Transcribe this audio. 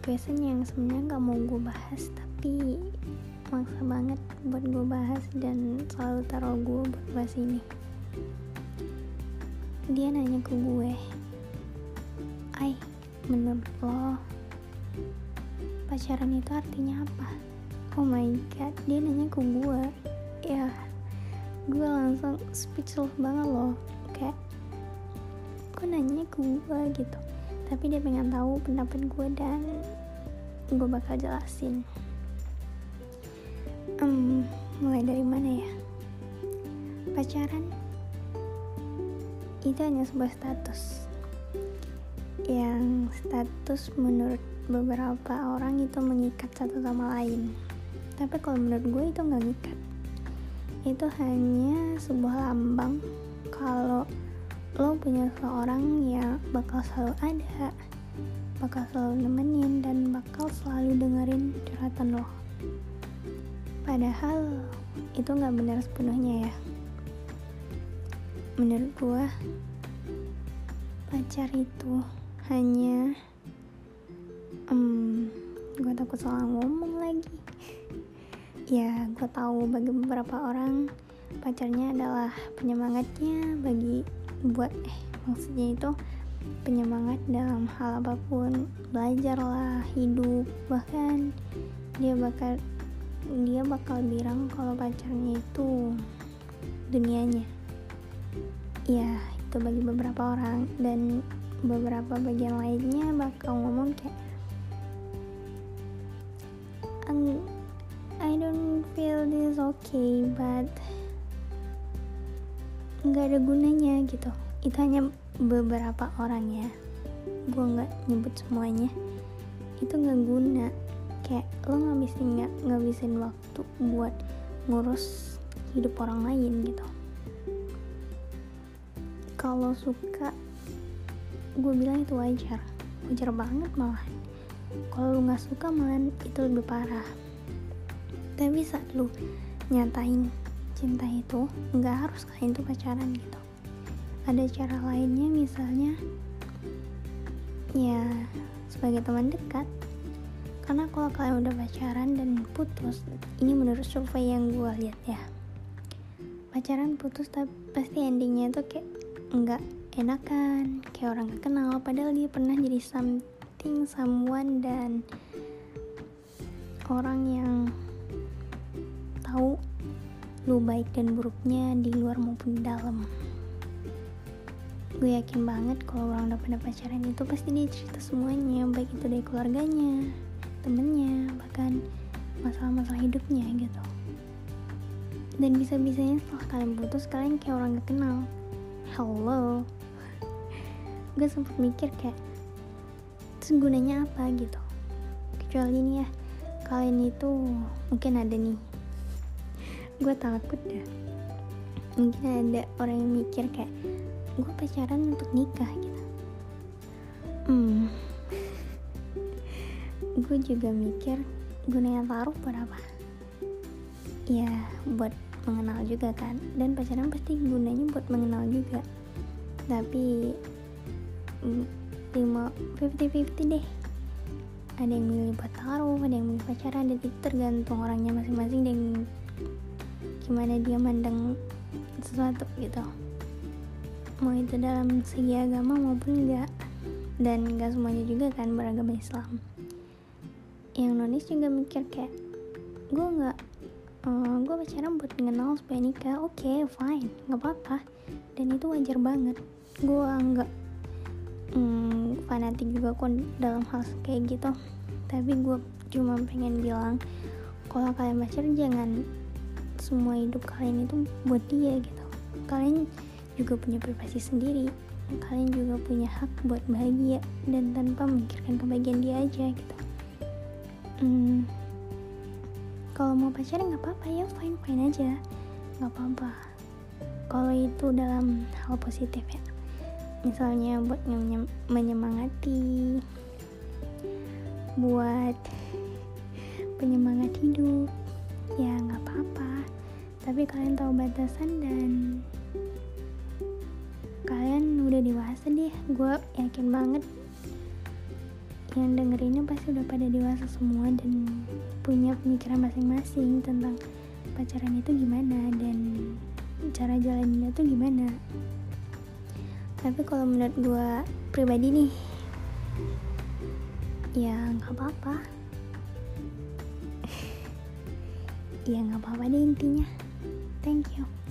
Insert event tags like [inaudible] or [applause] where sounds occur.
pembahasan yang sebenarnya gak mau gue bahas tapi maksa banget buat gue bahas dan selalu taruh gue buat bahas ini. Dia nanya ke gue Ay, menurut lo pacaran itu artinya apa? Oh my god, dia nanya ke gue ya gue langsung speechless banget loh kayak gue nanya ke gue gitu tapi dia pengen tahu pendapat gue dan gue bakal jelasin. Um, mulai dari mana ya? Pacaran itu hanya sebuah status. Yang status menurut beberapa orang itu mengikat satu sama lain. Tapi kalau menurut gue itu nggak ngikat. Itu hanya sebuah lambang kalau lo punya seorang yang bakal selalu ada bakal selalu nemenin dan bakal selalu dengerin curhatan lo. Padahal itu nggak benar sepenuhnya ya. Menurut gua pacar itu hanya um, gue takut salah ngomong lagi. [laughs] Ya gue tahu bagi beberapa orang pacarnya adalah penyemangatnya bagi buat eh maksudnya itu penyemangat dalam hal apa pun. Belajar lah hidup bahkan dia bakal dia bakal bilang kalau pacarnya itu dunianya. Ya itu bagi beberapa orang dan beberapa bagian lainnya bakal ngomong kayak I don't feel this okay but nggak ada gunanya gitu. Itu hanya beberapa orang ya. Gue nggak nyebut semuanya. Itu nggak guna. Kayak lo ngabisin nggak ngabisin waktu buat ngurus hidup orang lain gitu. Kalau suka gue bilang itu wajar. Wajar banget malah kalau lu nggak suka malah itu lebih parah. Tapi saat lu nyatain cinta itu nggak harus kalian tuh pacaran gitu. Ada cara lainnya misalnya ya sebagai teman dekat. Karena kalau kalian udah pacaran dan putus ini menurut survei yang gue lihat ya. Pacaran putus tapi pasti endingnya tuh kayak nggak enakan kayak orang gak kenal. Padahal dia pernah jadi something someone dan orang yang lu baik dan buruknya di luar maupun di dalam. Gue yakin banget kalau orang udah pada pacaran itu pasti dia cerita semuanya baik itu dari keluarganya temennya bahkan masalah-masalah hidupnya gitu. Dan bisa-bisanya setelah kalian putus kalian kayak orang gak kenal. Hello. [laughs] Gue sempet mikir kayak terus gunanya apa gitu? Kecuali ini ya kalian itu mungkin ada nih gue takut dah mungkin ada orang yang mikir kayak gue pacaran untuk nikah gitu. Hmm. [laughs] Gue juga mikir gunanya taruh buat apa? Ya buat mengenal juga kan. Dan pacaran pasti gunanya buat mengenal juga. Tapi mm, lima fifty fifty deh. Ada yang milih buat taruh ada yang milih pacaran dan itu tergantung orangnya masing-masing dan gimana dia mandang sesuatu gitu. Mau itu dalam segi agama maupun enggak. Dan enggak semuanya juga kan beragama Islam. Yang nonis juga mikir kayak gue nggak uh, gue pacaran buat mengenal supaya nikah. Oke okay, fine nggak apa-apa. Dan itu wajar banget. Gue nggak um, fanatik juga kok dalam hal kayak gitu. Tapi gue cuma pengen bilang kalau kalian pacaran jangan semua hidup kalian itu buat dia gitu. Kalian juga punya privasi sendiri. Kalian juga punya hak buat bahagia dan tanpa memikirkan kebahagiaan dia aja gitu. Hmm, kalau mau pacaran nggak apa-apa ya fine fine aja. Nggak apa-apa. Kalau itu dalam hal positif ya. Misalnya buat menyemangati buat [laughs] penyemangat hidup ya nggak apa-apa. Tapi kalian tahu batasan dan kalian udah dewasa deh. Gue yakin banget yang dengerinnya pasti udah pada dewasa semua dan punya pemikiran masing-masing tentang pacaran itu gimana dan cara jalannya tuh gimana. Tapi kalau menurut gue pribadi nih ya nggak apa-apa ya nggak apa-apa deh intinya. Thank you